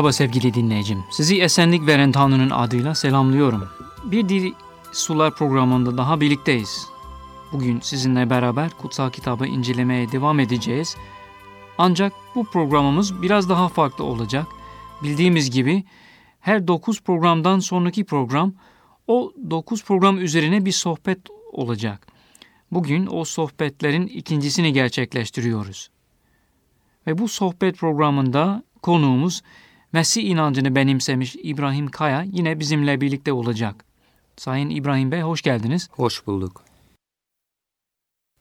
Merhaba sevgili dinleyicim. Sizi esenlik veren Tanrı'nın adıyla selamlıyorum. Bir Dil Sular programında daha birlikteyiz. Bugün sizinle beraber kutsal kitabı incelemeye devam edeceğiz. Ancak bu programımız biraz daha farklı olacak. Bildiğimiz gibi her 9 programdan sonraki program o 9 program üzerine bir sohbet olacak. Bugün o sohbetlerin ikincisini gerçekleştiriyoruz. Ve bu sohbet programında konuğumuz Mesih inancını benimsemiş İbrahim Kaya yine bizimle birlikte olacak. Sayın İbrahim Bey hoş geldiniz. Hoş bulduk.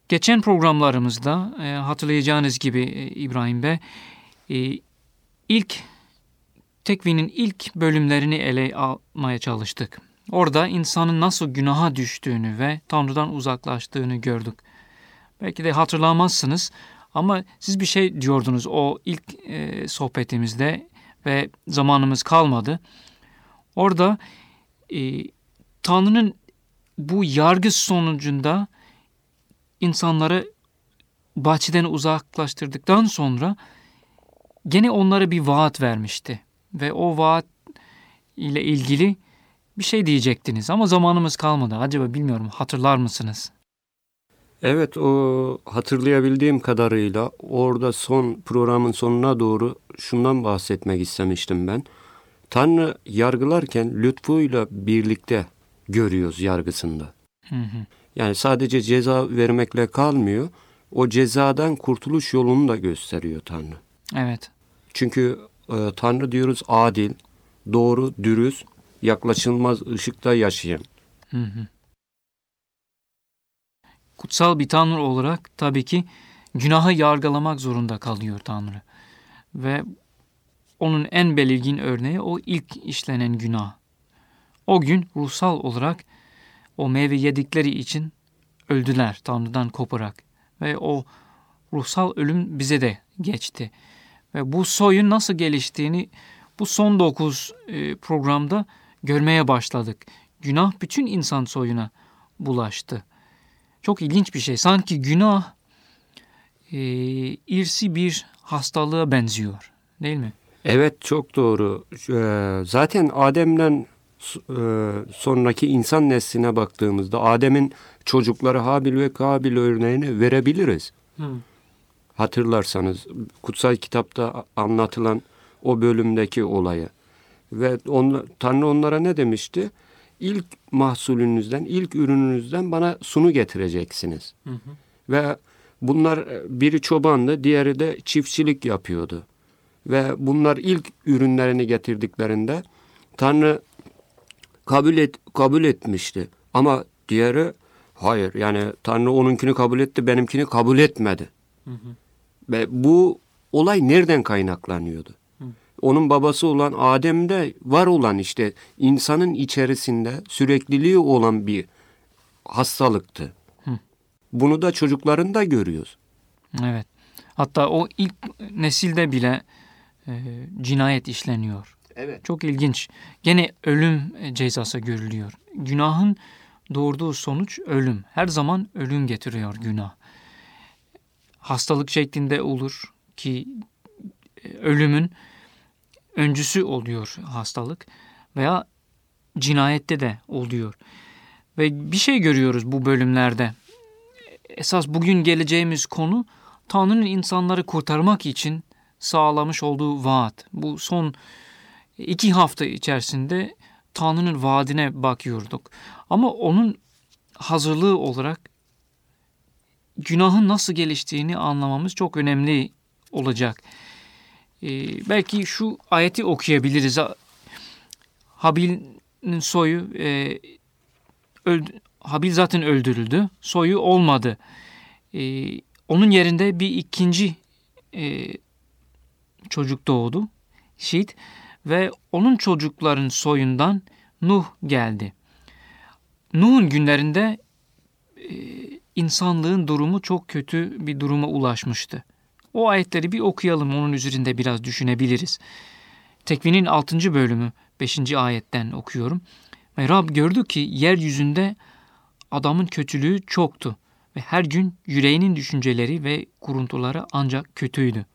Geçen programlarımızda e, hatırlayacağınız gibi e, İbrahim Bey e, ilk tekvinin ilk bölümlerini ele almaya çalıştık. Orada insanın nasıl günaha düştüğünü ve Tanrı'dan uzaklaştığını gördük. Belki de hatırlamazsınız ama siz bir şey diyordunuz o ilk e, sohbetimizde ve zamanımız kalmadı. Orada e, Tanrı'nın bu yargı sonucunda insanları bahçeden uzaklaştırdıktan sonra gene onlara bir vaat vermişti. Ve o vaat ile ilgili bir şey diyecektiniz ama zamanımız kalmadı. Acaba bilmiyorum hatırlar mısınız? Evet o hatırlayabildiğim kadarıyla orada son programın sonuna doğru şundan bahsetmek istemiştim ben. Tanrı yargılarken lütfuyla birlikte görüyoruz yargısında. Hı hı. Yani sadece ceza vermekle kalmıyor. O cezadan kurtuluş yolunu da gösteriyor Tanrı. Evet. Çünkü e, Tanrı diyoruz adil, doğru, dürüst, yaklaşılmaz ışıkta yaşayan. Hı hı. Kutsal bir Tanrı olarak tabii ki günahı yargılamak zorunda kalıyor Tanrı. Ve onun en belirgin örneği o ilk işlenen günah. O gün ruhsal olarak o meyve yedikleri için öldüler Tanrı'dan koparak. Ve o ruhsal ölüm bize de geçti. Ve bu soyun nasıl geliştiğini bu son dokuz e, programda görmeye başladık. Günah bütün insan soyuna bulaştı. Çok ilginç bir şey. Sanki günah e, irsi bir hastalığa benziyor. Değil mi? Evet çok doğru. Ee, zaten Adem'den e, sonraki insan nesline baktığımızda Adem'in çocukları Habil ve Kabil örneğini verebiliriz. Hı. Hatırlarsanız kutsal kitapta anlatılan o bölümdeki olayı. Ve on, Tanrı onlara ne demişti? İlk mahsulünüzden, ilk ürününüzden bana sunu getireceksiniz. Hı hı. Ve bunlar e, biri çobandı, diğeri de çiftçilik yapıyordu. Ve bunlar ilk ürünlerini getirdiklerinde Tanrı kabul et, kabul etmişti. Ama diğeri hayır yani Tanrı onunkini kabul etti benimkini kabul etmedi. Hı hı. Ve bu olay nereden kaynaklanıyordu? Hı. Onun babası olan Adem'de var olan işte insanın içerisinde sürekliliği olan bir hastalıktı. Bunu da çocuklarında görüyoruz. Evet. Hatta o ilk nesilde bile e, cinayet işleniyor. Evet. Çok ilginç. Gene ölüm cezası görülüyor. Günahın doğurduğu sonuç ölüm. Her zaman ölüm getiriyor günah. Hastalık şeklinde olur ki e, ölümün öncüsü oluyor hastalık veya cinayette de oluyor. Ve bir şey görüyoruz bu bölümlerde. Esas bugün geleceğimiz konu Tanrı'nın insanları kurtarmak için sağlamış olduğu vaat. Bu son iki hafta içerisinde Tanrı'nın vaadine bakıyorduk. Ama onun hazırlığı olarak günahın nasıl geliştiğini anlamamız çok önemli olacak. Ee, belki şu ayeti okuyabiliriz. Habil'in soyu e, öldü, Habil zaten öldürüldü. Soyu olmadı. Ee, onun yerinde bir ikinci e, çocuk doğdu. Şit ve onun çocukların soyundan Nuh geldi. Nuh'un günlerinde e, insanlığın durumu çok kötü bir duruma ulaşmıştı. O ayetleri bir okuyalım onun üzerinde biraz düşünebiliriz. Tekvinin 6. bölümü 5. ayetten okuyorum. Ve Rab gördü ki yeryüzünde adamın kötülüğü çoktu ve her gün yüreğinin düşünceleri ve kuruntuları ancak kötüydü.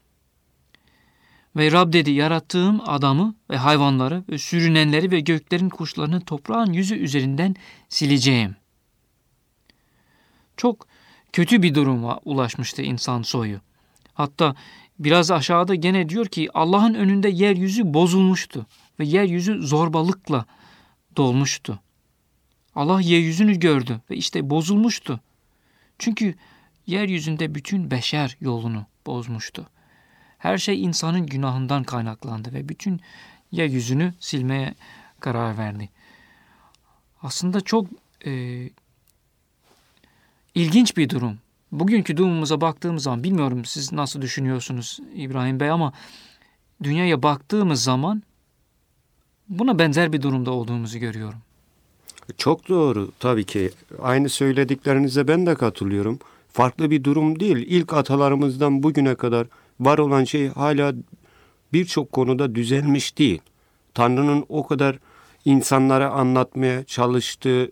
Ve Rab dedi yarattığım adamı ve hayvanları ve sürünenleri ve göklerin kuşlarını toprağın yüzü üzerinden sileceğim. Çok kötü bir duruma ulaşmıştı insan soyu. Hatta biraz aşağıda gene diyor ki Allah'ın önünde yeryüzü bozulmuştu ve yeryüzü zorbalıkla dolmuştu. Allah yeryüzünü gördü ve işte bozulmuştu. Çünkü yeryüzünde bütün beşer yolunu bozmuştu. Her şey insanın günahından kaynaklandı ve bütün yeryüzünü silmeye karar verdi. Aslında çok e, ilginç bir durum. Bugünkü durumumuza baktığımız zaman bilmiyorum siz nasıl düşünüyorsunuz İbrahim Bey ama dünyaya baktığımız zaman buna benzer bir durumda olduğumuzu görüyorum. Çok doğru tabii ki. Aynı söylediklerinize ben de katılıyorum. Farklı bir durum değil. İlk atalarımızdan bugüne kadar var olan şey hala birçok konuda düzelmiş değil. Tanrı'nın o kadar insanlara anlatmaya çalıştığı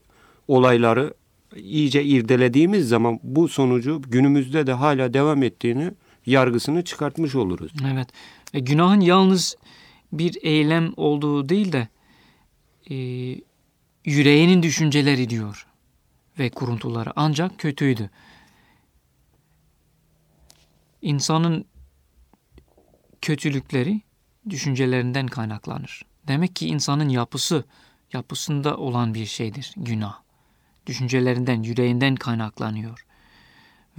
olayları iyice irdelediğimiz zaman bu sonucu günümüzde de hala devam ettiğini yargısını çıkartmış oluruz. Evet. Ve günahın yalnız bir eylem olduğu değil de e, yüreğinin düşünceleri diyor ve kuruntuları ancak kötüydü. İnsanın kötülükleri düşüncelerinden kaynaklanır. Demek ki insanın yapısı, yapısında olan bir şeydir günah. Düşüncelerinden, yüreğinden kaynaklanıyor.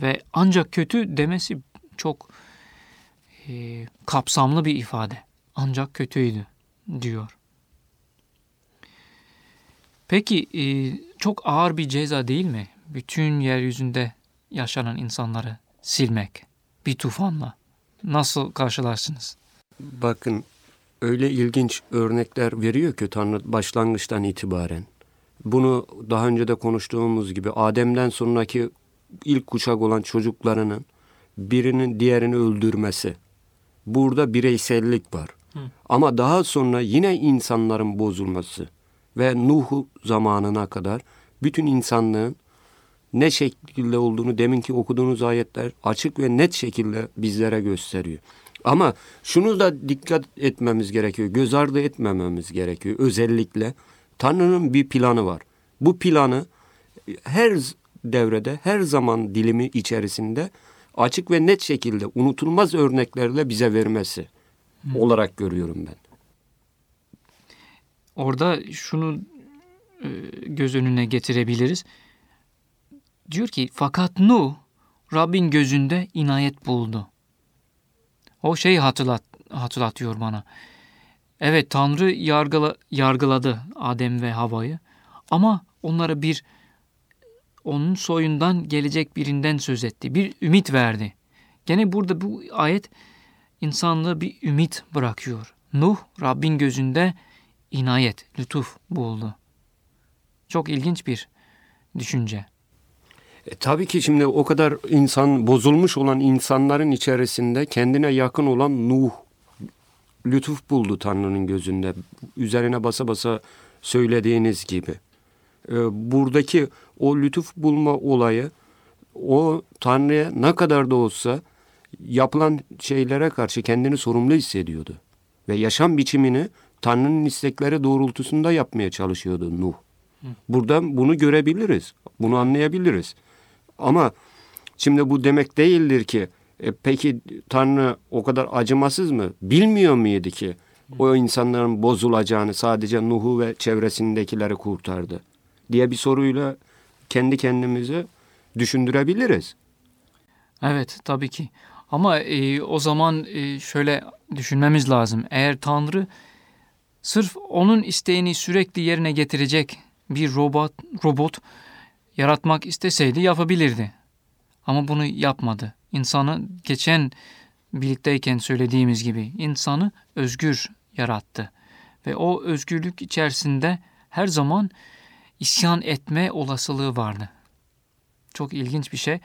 Ve ancak kötü demesi çok e, kapsamlı bir ifade. Ancak kötüydü diyor. Peki e, çok ağır bir ceza değil mi? Bütün yeryüzünde yaşanan insanları silmek bir tufanla. Nasıl karşılarsınız? Bakın öyle ilginç örnekler veriyor ki Tanrı başlangıçtan itibaren. Bunu daha önce de konuştuğumuz gibi Adem'den sonraki ilk kuşak olan çocuklarının birinin diğerini öldürmesi. Burada bireysellik var. Hı. Ama daha sonra yine insanların bozulması ve Nuh zamanına kadar bütün insanlığın ne şekilde olduğunu deminki okuduğunuz ayetler açık ve net şekilde bizlere gösteriyor. Ama şunu da dikkat etmemiz gerekiyor, göz ardı etmememiz gerekiyor. Özellikle Tanrı'nın bir planı var. Bu planı her devrede, her zaman dilimi içerisinde açık ve net şekilde unutulmaz örneklerle bize vermesi Hı. olarak görüyorum ben. Orada şunu e, göz önüne getirebiliriz. Diyor ki fakat Nuh Rabbin gözünde inayet buldu. O şeyi hatırlat, hatırlatıyor bana. Evet Tanrı yargıla, yargıladı Adem ve Hava'yı ama onlara bir onun soyundan gelecek birinden söz etti. Bir ümit verdi. Gene burada bu ayet insanlığı bir ümit bırakıyor. Nuh Rabbin gözünde inayet, lütuf buldu. Çok ilginç bir düşünce. E, tabii ki şimdi o kadar insan bozulmuş olan insanların içerisinde kendine yakın olan Nuh lütuf buldu Tanrı'nın gözünde. Üzerine basa basa söylediğiniz gibi. E, buradaki o lütuf bulma olayı o Tanrı'ya ne kadar da olsa yapılan şeylere karşı kendini sorumlu hissediyordu. Ve yaşam biçimini Tanrı'nın istekleri doğrultusunda yapmaya çalışıyordu Nuh. Buradan bunu görebiliriz. Bunu anlayabiliriz. Ama şimdi bu demek değildir ki e, peki Tanrı o kadar acımasız mı? Bilmiyor muydu ki o insanların bozulacağını sadece Nuh'u ve çevresindekileri kurtardı diye bir soruyla kendi kendimizi düşündürebiliriz. Evet tabii ki. Ama e, o zaman e, şöyle düşünmemiz lazım. Eğer Tanrı sırf onun isteğini sürekli yerine getirecek bir robot robot yaratmak isteseydi yapabilirdi. Ama bunu yapmadı. İnsanı geçen birlikteyken söylediğimiz gibi insanı özgür yarattı. Ve o özgürlük içerisinde her zaman isyan etme olasılığı vardı. Çok ilginç bir şey.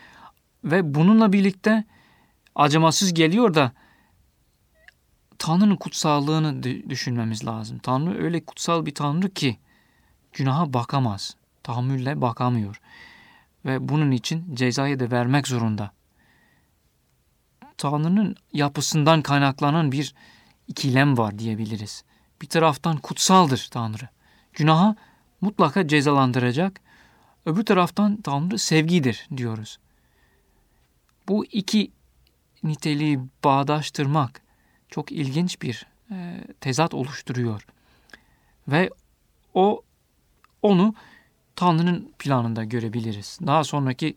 Ve bununla birlikte acımasız geliyor da Tanrı'nın kutsallığını düşünmemiz lazım. Tanrı öyle kutsal bir Tanrı ki günaha bakamaz. Tahammülle bakamıyor. Ve bunun için cezayı da vermek zorunda. Tanrı'nın yapısından kaynaklanan bir ikilem var diyebiliriz. Bir taraftan kutsaldır Tanrı. Günaha mutlaka cezalandıracak. Öbür taraftan Tanrı sevgidir diyoruz. Bu iki niteliği bağdaştırmak çok ilginç bir e, tezat oluşturuyor. Ve o onu Tanrı'nın planında görebiliriz. Daha sonraki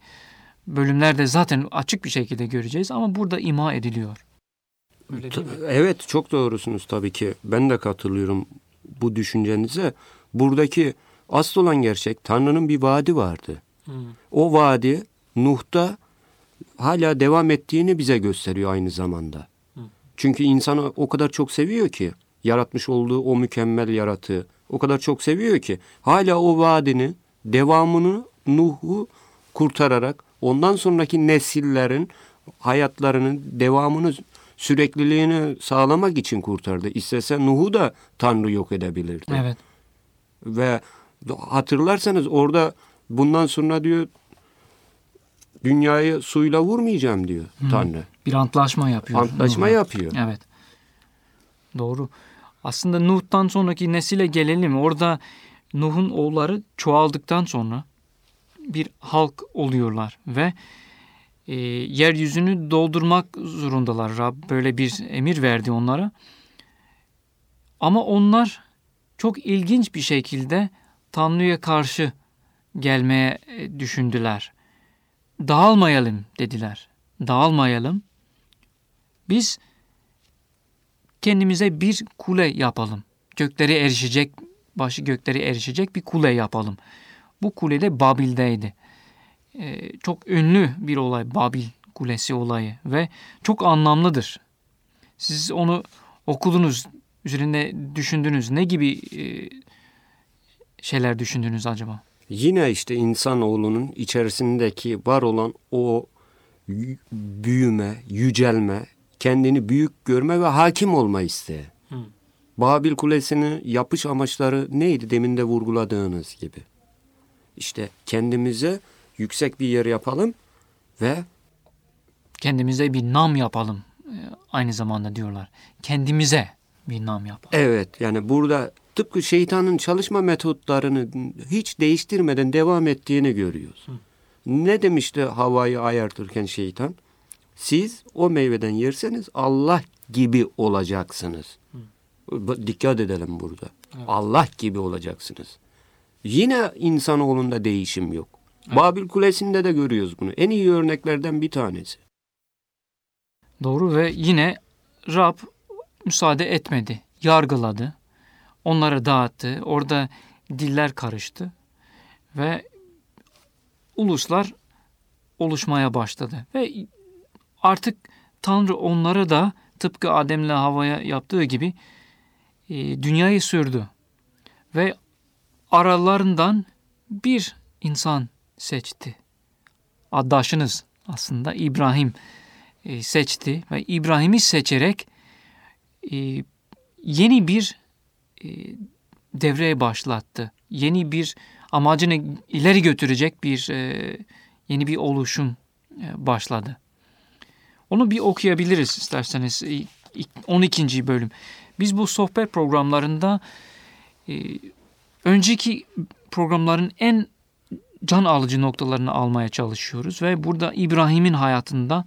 bölümlerde zaten açık bir şekilde göreceğiz ama burada ima ediliyor. Öyle değil mi? Evet çok doğrusunuz tabii ki. Ben de katılıyorum bu düşüncenize. Buradaki asıl olan gerçek Tanrı'nın bir vaadi vardı. Hmm. O vaadi Nuh'ta hala devam ettiğini bize gösteriyor aynı zamanda. Çünkü insanı o kadar çok seviyor ki yaratmış olduğu o mükemmel yaratığı o kadar çok seviyor ki hala o vaadini devamını Nuh'u kurtararak ondan sonraki nesillerin hayatlarının devamını sürekliliğini sağlamak için kurtardı. İstese Nuh'u da Tanrı yok edebilirdi. Evet. Ve hatırlarsanız orada bundan sonra diyor dünyayı suyla vurmayacağım diyor Hı. Tanrı. Bir antlaşma yapıyor. Antlaşma Nuh'a. yapıyor. Evet. Doğru. Aslında Nuh'tan sonraki nesile gelelim. Orada Nuh'un oğulları çoğaldıktan sonra bir halk oluyorlar ve e, yeryüzünü doldurmak zorundalar. Rab böyle bir emir verdi onlara. Ama onlar çok ilginç bir şekilde Tanrı'ya karşı gelmeye e, düşündüler. Dağılmayalım dediler. Dağılmayalım. Biz kendimize bir kule yapalım. Gökleri erişecek, başı gökleri erişecek bir kule yapalım. Bu kule de Babil'deydi. Ee, çok ünlü bir olay Babil Kulesi olayı ve çok anlamlıdır. Siz onu okudunuz, üzerinde düşündünüz. Ne gibi e, şeyler düşündünüz acaba? Yine işte insanoğlunun içerisindeki var olan o büyüme, yücelme, kendini büyük görme ve hakim olma isteği. Hı. Babil Kulesi'nin yapış amaçları neydi demin de vurguladığınız gibi. İşte kendimize yüksek bir yer yapalım ve kendimize bir nam yapalım e, aynı zamanda diyorlar. Kendimize bir nam yapalım. Evet yani burada tıpkı şeytanın çalışma metotlarını hiç değiştirmeden devam ettiğini görüyoruz. Hı. Ne demişti havayı ayartırken şeytan? Siz o meyveden yerseniz Allah gibi olacaksınız. Hı. Dikkat edelim burada. Evet. Allah gibi olacaksınız. Yine insanoğlunda değişim yok. Evet. Babil Kulesi'nde de görüyoruz bunu. En iyi örneklerden bir tanesi. Doğru ve yine Rab müsaade etmedi. Yargıladı. Onları dağıttı. Orada diller karıştı. Ve uluslar oluşmaya başladı. Ve artık Tanrı onları da tıpkı Adem'le Hava'ya yaptığı gibi e, dünyayı sürdü. Ve aralarından bir insan seçti. Addaşınız aslında İbrahim e, seçti ve İbrahim'i seçerek e, yeni bir e, devreye başlattı. Yeni bir amacını ileri götürecek bir e, yeni bir oluşum e, başladı. Onu bir okuyabiliriz isterseniz 12. bölüm. Biz bu sohbet programlarında e, önceki programların en can alıcı noktalarını almaya çalışıyoruz ve burada İbrahim'in hayatında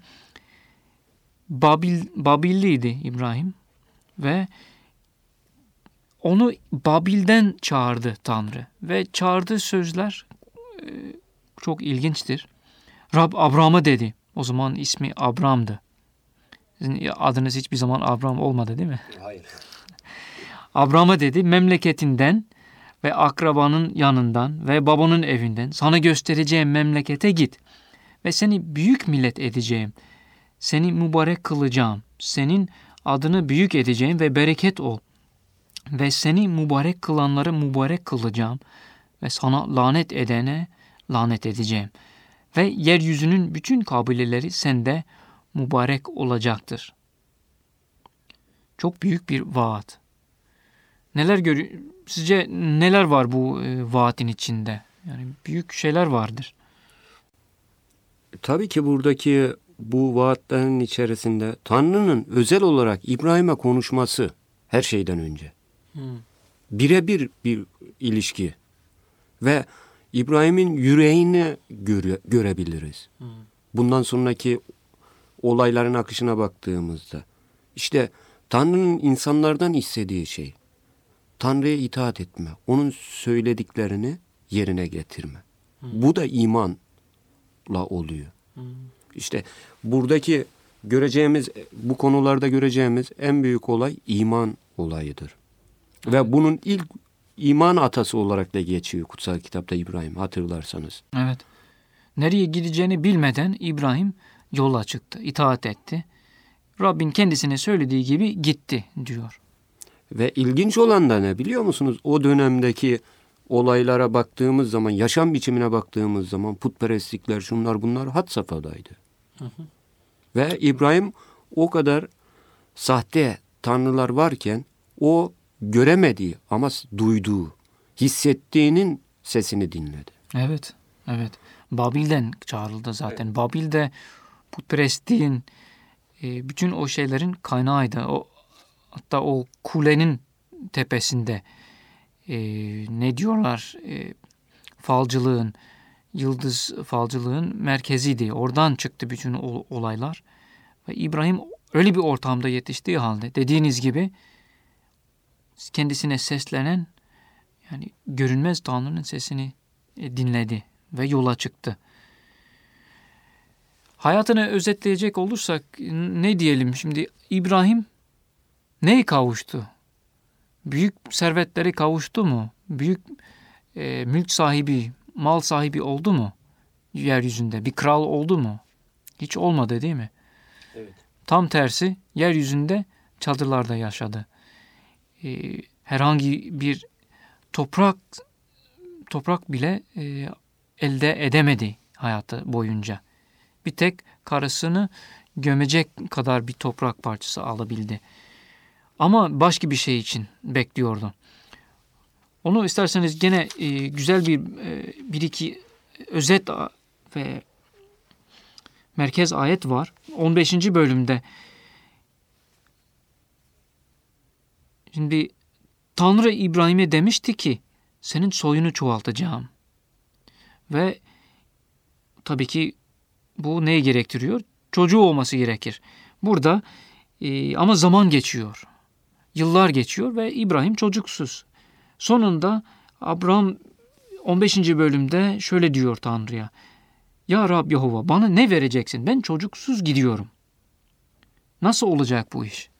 Babil Babilliydi İbrahim ve onu Babil'den çağırdı Tanrı ve çağırdığı sözler e, çok ilginçtir. Rab Abram'a dedi. O zaman ismi Abram'dı. Sizin adınız hiçbir zaman Abram olmadı değil mi? Hayır. Abram'a dedi memleketinden ve akrabanın yanından ve babanın evinden sana göstereceğim memlekete git ve seni büyük millet edeceğim. Seni mübarek kılacağım. Senin adını büyük edeceğim ve bereket ol. Ve seni mübarek kılanları mübarek kılacağım ve sana lanet edene lanet edeceğim. Ve yeryüzünün bütün kabileleri sende mübarek olacaktır. Çok büyük bir vaat. Neler görüyor? Sizce neler var bu e, vaatin içinde? Yani büyük şeyler vardır. Tabii ki buradaki bu vaatlerin içerisinde Tanrı'nın özel olarak İbrahim'e konuşması her şeyden önce. Hmm. Birebir bir ilişki ve İbrahim'in yüreğini göre, görebiliriz. Hmm. Bundan sonraki olayların akışına baktığımızda işte Tanrı'nın insanlardan istediği şey Tanrı'ya itaat etme, onun söylediklerini yerine getirme. Hmm. Bu da imanla oluyor. Hmm. İşte buradaki göreceğimiz, bu konularda göreceğimiz en büyük olay iman olayıdır. Ve bunun ilk iman atası olarak da geçiyor kutsal kitapta İbrahim hatırlarsanız. Evet. Nereye gideceğini bilmeden İbrahim yola çıktı, itaat etti. Rabbin kendisine söylediği gibi gitti diyor. Ve ilginç olan da ne biliyor musunuz? O dönemdeki olaylara baktığımız zaman, yaşam biçimine baktığımız zaman putperestlikler, şunlar bunlar hat safhadaydı. Ve İbrahim o kadar sahte tanrılar varken o göremediği ama duyduğu, hissettiğinin sesini dinledi. Evet, evet. Babil'den çağrıldı zaten. Evet. Babil'de putperestliğin e, bütün o şeylerin kaynağıydı. O hatta o kulenin tepesinde e, ne diyorlar e, falcılığın yıldız falcılığın merkeziydi. Oradan çıktı bütün olaylar. Ve İbrahim öyle bir ortamda yetiştiği halde dediğiniz gibi kendisine seslenen yani görünmez Tanrı'nın sesini e, dinledi ve yola çıktı. Hayatını özetleyecek olursak ne diyelim şimdi İbrahim neyi kavuştu? Büyük servetleri kavuştu mu? Büyük e, mülk sahibi, mal sahibi oldu mu? Yeryüzünde bir kral oldu mu? Hiç olmadı değil mi? Evet. Tam tersi yeryüzünde çadırlarda yaşadı. Ee, herhangi bir toprak toprak bile e, elde edemedi hayatı boyunca. Bir tek karısını gömecek kadar bir toprak parçası alabildi. Ama başka bir şey için bekliyordu. Onu isterseniz gene e, güzel bir e, bir iki özet ve merkez ayet var. 15. bölümde Şimdi Tanrı İbrahim'e demişti ki senin soyunu çoğaltacağım. Ve tabii ki bu neyi gerektiriyor? Çocuğu olması gerekir. Burada e, ama zaman geçiyor. Yıllar geçiyor ve İbrahim çocuksuz. Sonunda Abraham 15. bölümde şöyle diyor Tanrı'ya. Ya Rab Yehova bana ne vereceksin? Ben çocuksuz gidiyorum. Nasıl olacak bu iş?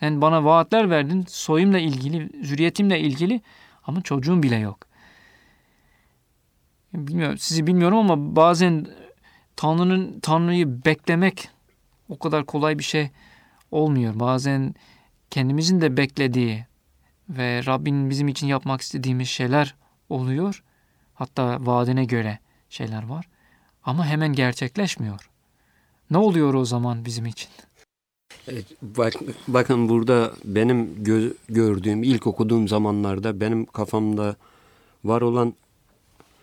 Sen bana vaatler verdin soyumla ilgili, zürriyetimle ilgili ama çocuğum bile yok. Bilmiyorum, sizi bilmiyorum ama bazen Tanrı'nın Tanrı'yı beklemek o kadar kolay bir şey olmuyor. Bazen kendimizin de beklediği ve Rabbin bizim için yapmak istediğimiz şeyler oluyor. Hatta vaadine göre şeyler var. Ama hemen gerçekleşmiyor. Ne oluyor o zaman bizim için? Evet, bak, bakın burada benim gö gördüğüm, ilk okuduğum zamanlarda benim kafamda var olan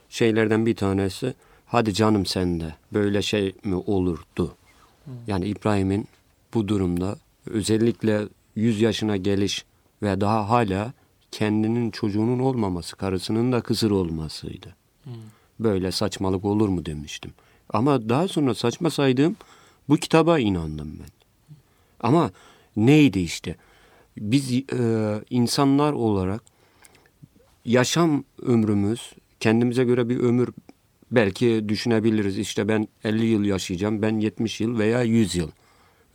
şeylerden bir tanesi hadi canım sende böyle şey mi olurdu? Yani İbrahim'in bu durumda özellikle 100 yaşına geliş ve daha hala kendinin çocuğunun olmaması, karısının da kısır olmasıydı. Böyle saçmalık olur mu demiştim. Ama daha sonra saçma saydığım bu kitaba inandım ben. Ama neydi işte? Biz e, insanlar olarak yaşam ömrümüz kendimize göre bir ömür belki düşünebiliriz. İşte ben 50 yıl yaşayacağım, ben 70 yıl veya 100 yıl.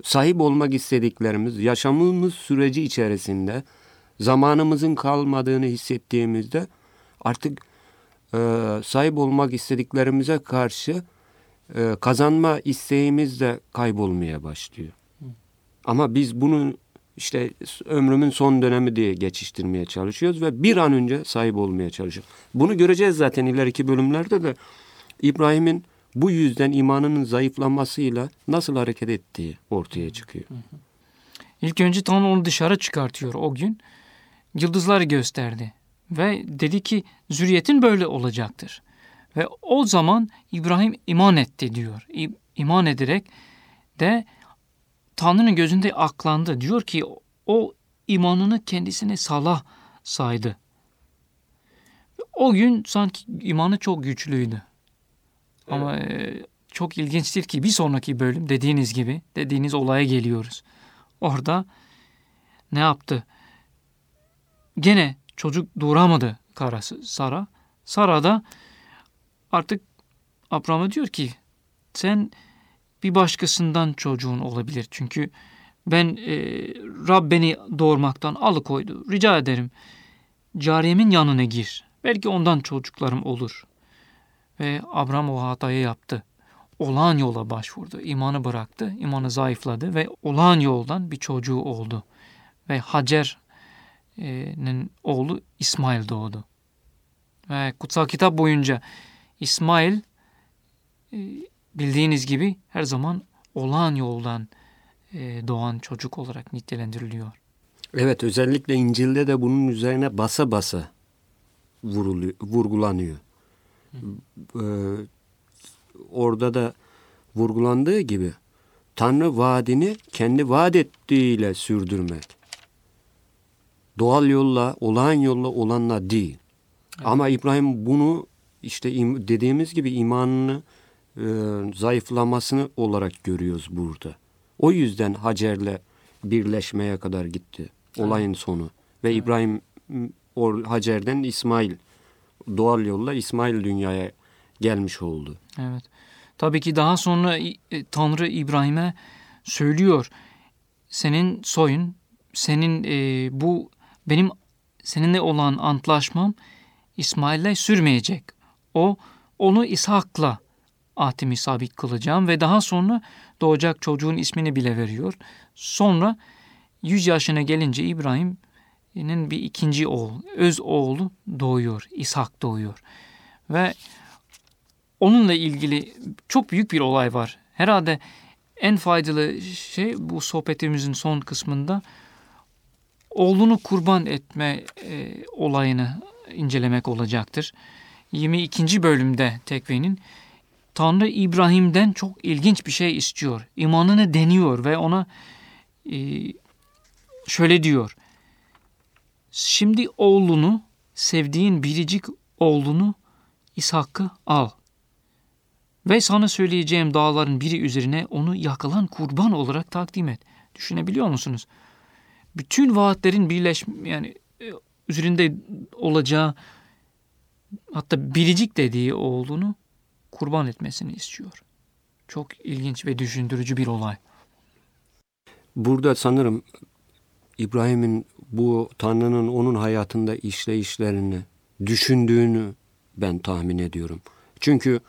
Sahip olmak istediklerimiz, yaşamımız süreci içerisinde zamanımızın kalmadığını hissettiğimizde artık e, sahip olmak istediklerimize karşı e, kazanma isteğimiz de kaybolmaya başlıyor. Ama biz bunu işte ömrümün son dönemi diye geçiştirmeye çalışıyoruz ve bir an önce sahip olmaya çalışıyoruz. Bunu göreceğiz zaten ileriki bölümlerde de İbrahim'in bu yüzden imanının zayıflamasıyla nasıl hareket ettiği ortaya çıkıyor. İlk önce Tanrı onu dışarı çıkartıyor o gün. Yıldızları gösterdi ve dedi ki zürriyetin böyle olacaktır. Ve o zaman İbrahim iman etti diyor. İman ederek de Tanrı'nın gözünde aklandı. Diyor ki o imanını kendisine salah saydı. O gün sanki imanı çok güçlüydü. Ama e, çok ilginçtir ki bir sonraki bölüm dediğiniz gibi dediğiniz olaya geliyoruz. Orada ne yaptı? Gene çocuk doğuramadı karası Sara. Sara da artık Abraham'a diyor ki sen bir başkasından çocuğun olabilir. Çünkü ben e, Rab beni doğurmaktan alıkoydu. Rica ederim cariyemin yanına gir. Belki ondan çocuklarım olur. Ve Abraham o hatayı yaptı. Olağan yola başvurdu. İmanı bıraktı. imanı zayıfladı ve olağan yoldan bir çocuğu oldu. Ve Hacer'in oğlu İsmail doğdu. Ve kutsal kitap boyunca İsmail e, bildiğiniz gibi her zaman olağan yoldan e, doğan çocuk olarak nitelendiriliyor. Evet özellikle İncil'de de bunun üzerine basa basa vuruluyor, vurgulanıyor. Ee, orada da vurgulandığı gibi Tanrı vaadini kendi vaat ettiğiyle sürdürmek. Doğal yolla, olağan yolla olanla değil. Evet. Ama İbrahim bunu işte dediğimiz gibi imanını e, zayıflamasını olarak görüyoruz burada. O yüzden Hacer'le birleşmeye kadar gitti olayın evet. sonu. Ve evet. İbrahim o Hacer'den İsmail doğal yolla İsmail dünyaya gelmiş oldu. Evet. Tabii ki daha sonra e, Tanrı İbrahim'e söylüyor. Senin soyun, senin e, bu benim seninle olan antlaşmam İsmail'le sürmeyecek. O onu İshak'la ahdimi sabit kılacağım ve daha sonra doğacak çocuğun ismini bile veriyor. Sonra 100 yaşına gelince İbrahim'in bir ikinci oğul, öz oğlu doğuyor. İshak doğuyor. Ve onunla ilgili çok büyük bir olay var. Herhalde en faydalı şey bu sohbetimizin son kısmında oğlunu kurban etme e, olayını incelemek olacaktır. 22. bölümde tekvenin Tanrı İbrahim'den çok ilginç bir şey istiyor. İmanını deniyor ve ona e, şöyle diyor. Şimdi oğlunu, sevdiğin biricik oğlunu İshak'ı al. Ve sana söyleyeceğim dağların biri üzerine onu yakılan kurban olarak takdim et. Düşünebiliyor musunuz? Bütün vaatlerin birleşme yani e, üzerinde olacağı hatta biricik dediği oğlunu kurban etmesini istiyor. Çok ilginç ve düşündürücü bir olay. Burada sanırım İbrahim'in bu Tanrı'nın onun hayatında işleyişlerini düşündüğünü ben tahmin ediyorum. Çünkü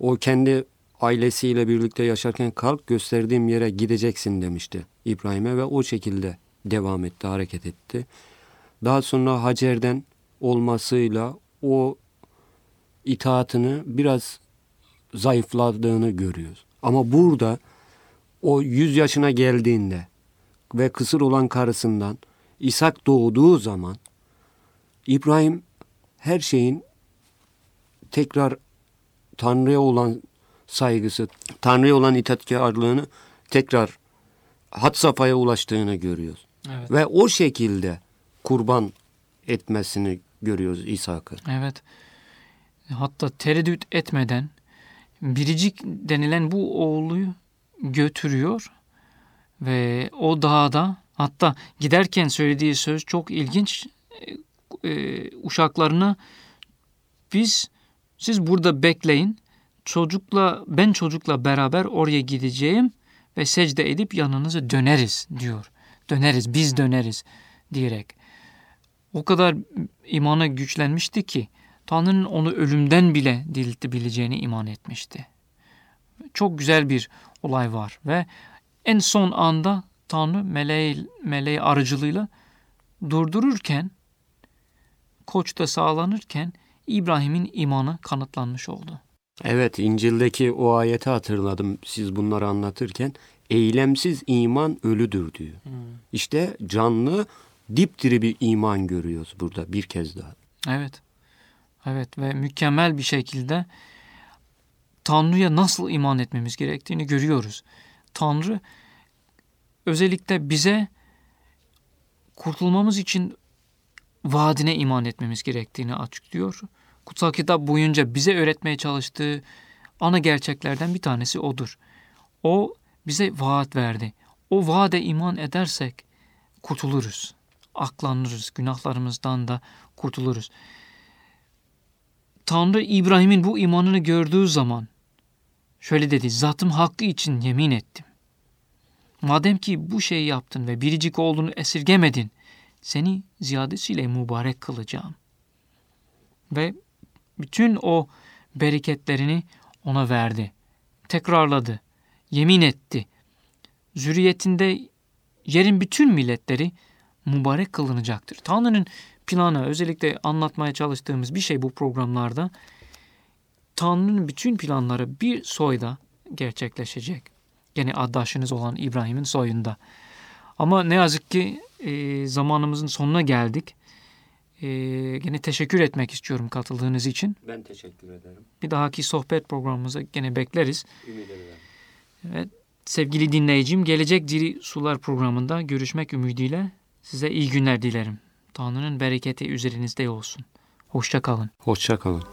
o kendi ailesiyle birlikte yaşarken kalk gösterdiğim yere gideceksin demişti İbrahim'e ve o şekilde devam etti, hareket etti. Daha sonra Hacer'den olmasıyla o itaatını biraz zayıfladığını görüyoruz. Ama burada o yüz yaşına geldiğinde ve kısır olan karısından İshak doğduğu zaman İbrahim her şeyin tekrar Tanrı'ya olan saygısı, Tanrı'ya olan itaatkarlığını tekrar hat safhaya ulaştığını görüyoruz. Evet. Ve o şekilde kurban etmesini görüyoruz İshak'ı. Evet. Hatta tereddüt etmeden biricik denilen bu oğluyu götürüyor ve o dağda hatta giderken söylediği söz çok ilginç. E, e, uşaklarına biz siz burada bekleyin. Çocukla ben çocukla beraber oraya gideceğim ve secde edip yanınıza döneriz diyor. Döneriz, biz döneriz diyerek. O kadar imana güçlenmişti ki Tanrı'nın onu ölümden bile diriltebileceğini iman etmişti. Çok güzel bir olay var ve en son anda Tanrı meleği, meleği aracılığıyla durdururken, koçta sağlanırken İbrahim'in imanı kanıtlanmış oldu. Evet İncil'deki o ayeti hatırladım siz bunları anlatırken. Eylemsiz iman ölüdür diyor. Hmm. İşte canlı dipdiri bir iman görüyoruz burada bir kez daha. Evet. Evet ve mükemmel bir şekilde Tanrı'ya nasıl iman etmemiz gerektiğini görüyoruz. Tanrı özellikle bize kurtulmamız için vaadine iman etmemiz gerektiğini açıklıyor. Kutsal kitap boyunca bize öğretmeye çalıştığı ana gerçeklerden bir tanesi odur. O bize vaat verdi. O vaade iman edersek kurtuluruz. Aklanırız. Günahlarımızdan da kurtuluruz. Tanrı İbrahim'in bu imanını gördüğü zaman şöyle dedi. Zatım hakkı için yemin ettim. Madem ki bu şeyi yaptın ve biricik oğlunu esirgemedin, seni ziyadesiyle mübarek kılacağım. Ve bütün o bereketlerini ona verdi. Tekrarladı. Yemin etti. Zürriyetinde yerin bütün milletleri mübarek kılınacaktır. Tanrı'nın planı özellikle anlatmaya çalıştığımız bir şey bu programlarda Tanrı'nın bütün planları bir soyda gerçekleşecek. Gene addaşınız olan İbrahim'in soyunda. Ama ne yazık ki e, zamanımızın sonuna geldik. E, gene teşekkür etmek istiyorum katıldığınız için. Ben teşekkür ederim. Bir dahaki sohbet programımıza gene bekleriz. Ümit ederim. Evet, sevgili dinleyicim Gelecek Diri Sular programında görüşmek ümidiyle size iyi günler dilerim. Tanrı'nın bereketi üzerinizde olsun. Hoşça kalın. Hoşça kalın.